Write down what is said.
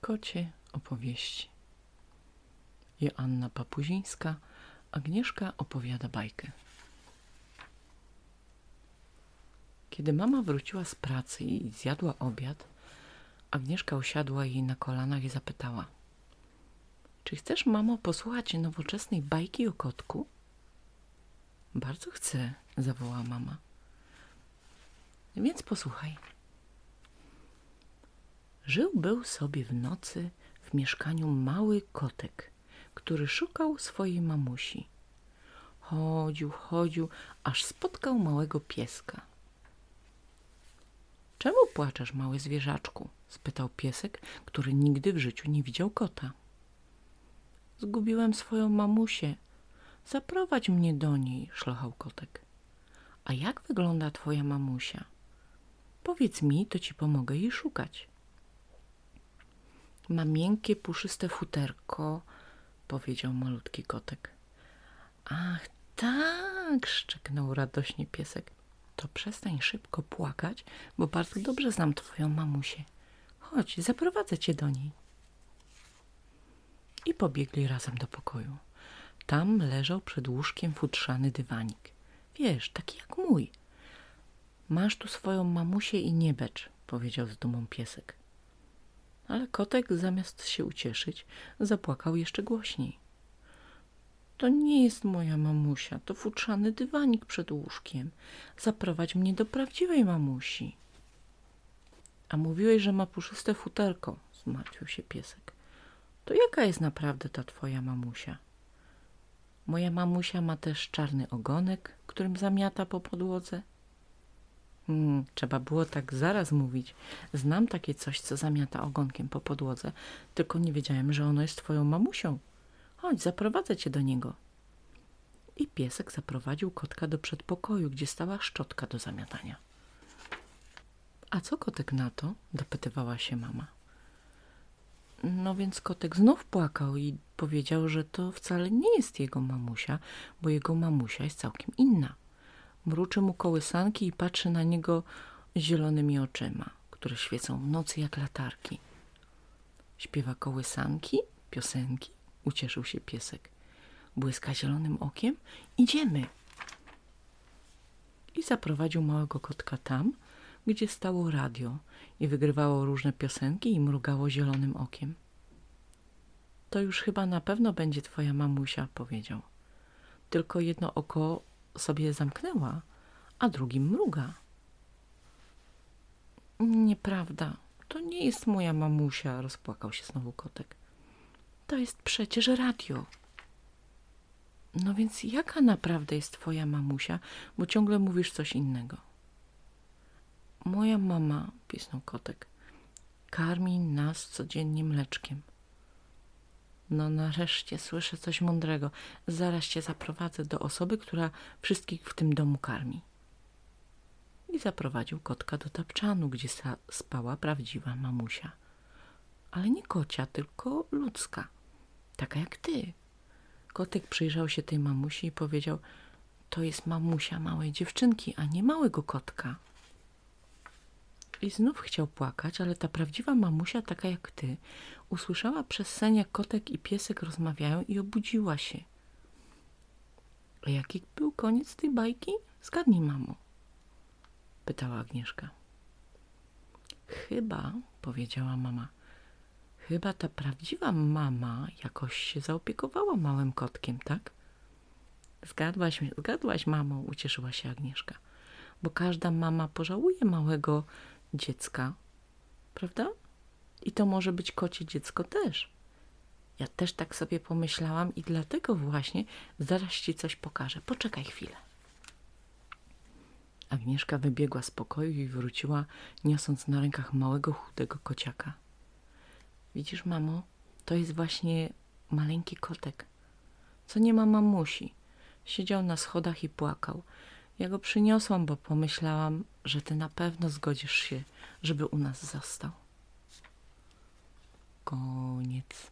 Kocie opowieści. Joanna Papuzińska, Agnieszka opowiada bajkę. Kiedy mama wróciła z pracy i zjadła obiad, Agnieszka usiadła jej na kolanach i zapytała Czy chcesz, mamo, posłuchać nowoczesnej bajki o kotku? Bardzo chcę, zawołała mama. Więc posłuchaj. Żył był sobie w nocy w mieszkaniu mały kotek, który szukał swojej mamusi. Chodził, chodził, aż spotkał małego pieska. Czemu płaczesz, mały zwierzaczku? spytał piesek, który nigdy w życiu nie widział kota. Zgubiłem swoją mamusię. Zaprowadź mnie do niej, szlochał kotek. A jak wygląda twoja mamusia? Powiedz mi, to ci pomogę jej szukać. Ma miękkie, puszyste futerko, powiedział malutki kotek. Ach, tak, szczeknął radośnie piesek. To przestań szybko płakać, bo bardzo dobrze znam twoją mamusię. Chodź, zaprowadzę cię do niej. I pobiegli razem do pokoju. Tam leżał przed łóżkiem futrzany dywanik. Wiesz, taki jak mój. Masz tu swoją mamusię i nie becz, powiedział z dumą piesek ale kotek zamiast się ucieszyć, zapłakał jeszcze głośniej. To nie jest moja mamusia, to futrzany dywanik przed łóżkiem. Zaprowadź mnie do prawdziwej mamusi. A mówiłeś, że ma puszyste futerko, zmartwił się piesek. To jaka jest naprawdę ta twoja mamusia? Moja mamusia ma też czarny ogonek, którym zamiata po podłodze Hmm, trzeba było tak zaraz mówić. Znam takie coś, co zamiata ogonkiem po podłodze, tylko nie wiedziałem, że ono jest twoją mamusią. Chodź, zaprowadzę cię do niego. I piesek zaprowadził kotka do przedpokoju, gdzie stała szczotka do zamiatania. A co kotek na to? dopytywała się mama. No więc kotek znów płakał i powiedział, że to wcale nie jest jego mamusia, bo jego mamusia jest całkiem inna. Mruczy mu kołysanki i patrzy na niego zielonymi oczyma, które świecą w nocy jak latarki. Śpiewa kołysanki, piosenki, ucieszył się piesek. Błyska zielonym okiem. Idziemy. I zaprowadził małego kotka tam, gdzie stało radio i wygrywało różne piosenki i mrugało zielonym okiem. To już chyba na pewno będzie twoja mamusia, powiedział. Tylko jedno oko sobie zamknęła, a drugim mruga. Nieprawda, to nie jest moja mamusia, rozpłakał się znowu kotek. To jest przecież radio. No więc jaka naprawdę jest twoja mamusia, bo ciągle mówisz coś innego? Moja mama, pisnął kotek, karmi nas codziennie mleczkiem. No nareszcie słyszę coś mądrego. Zaraz cię zaprowadzę do osoby, która wszystkich w tym domu karmi. I zaprowadził kotka do tapczanu, gdzie spała prawdziwa mamusia. Ale nie kocia, tylko ludzka. Taka jak ty. Kotek przyjrzał się tej mamusi i powiedział, to jest mamusia małej dziewczynki, a nie małego kotka. I znów chciał płakać, ale ta prawdziwa mamusia, taka jak ty, usłyszała przez sen, jak kotek i piesek rozmawiają i obudziła się. A jaki był koniec tej bajki? Zgadnij, mamo. Pytała Agnieszka. Chyba, powiedziała mama, chyba ta prawdziwa mama jakoś się zaopiekowała małym kotkiem, tak? Zgadłaś, zgadłaś, mamo, ucieszyła się Agnieszka. Bo każda mama pożałuje małego dziecka, prawda? I to może być kocie dziecko też. Ja też tak sobie pomyślałam i dlatego właśnie zaraz ci coś pokażę. Poczekaj chwilę. Agnieszka wybiegła z pokoju i wróciła, niosąc na rękach małego, chudego kociaka. Widzisz, mamo, to jest właśnie maleńki kotek, co nie ma mamusi. Siedział na schodach i płakał. Ja go przyniosłam, bo pomyślałam, że ty na pewno zgodzisz się, żeby u nas został. Koniec.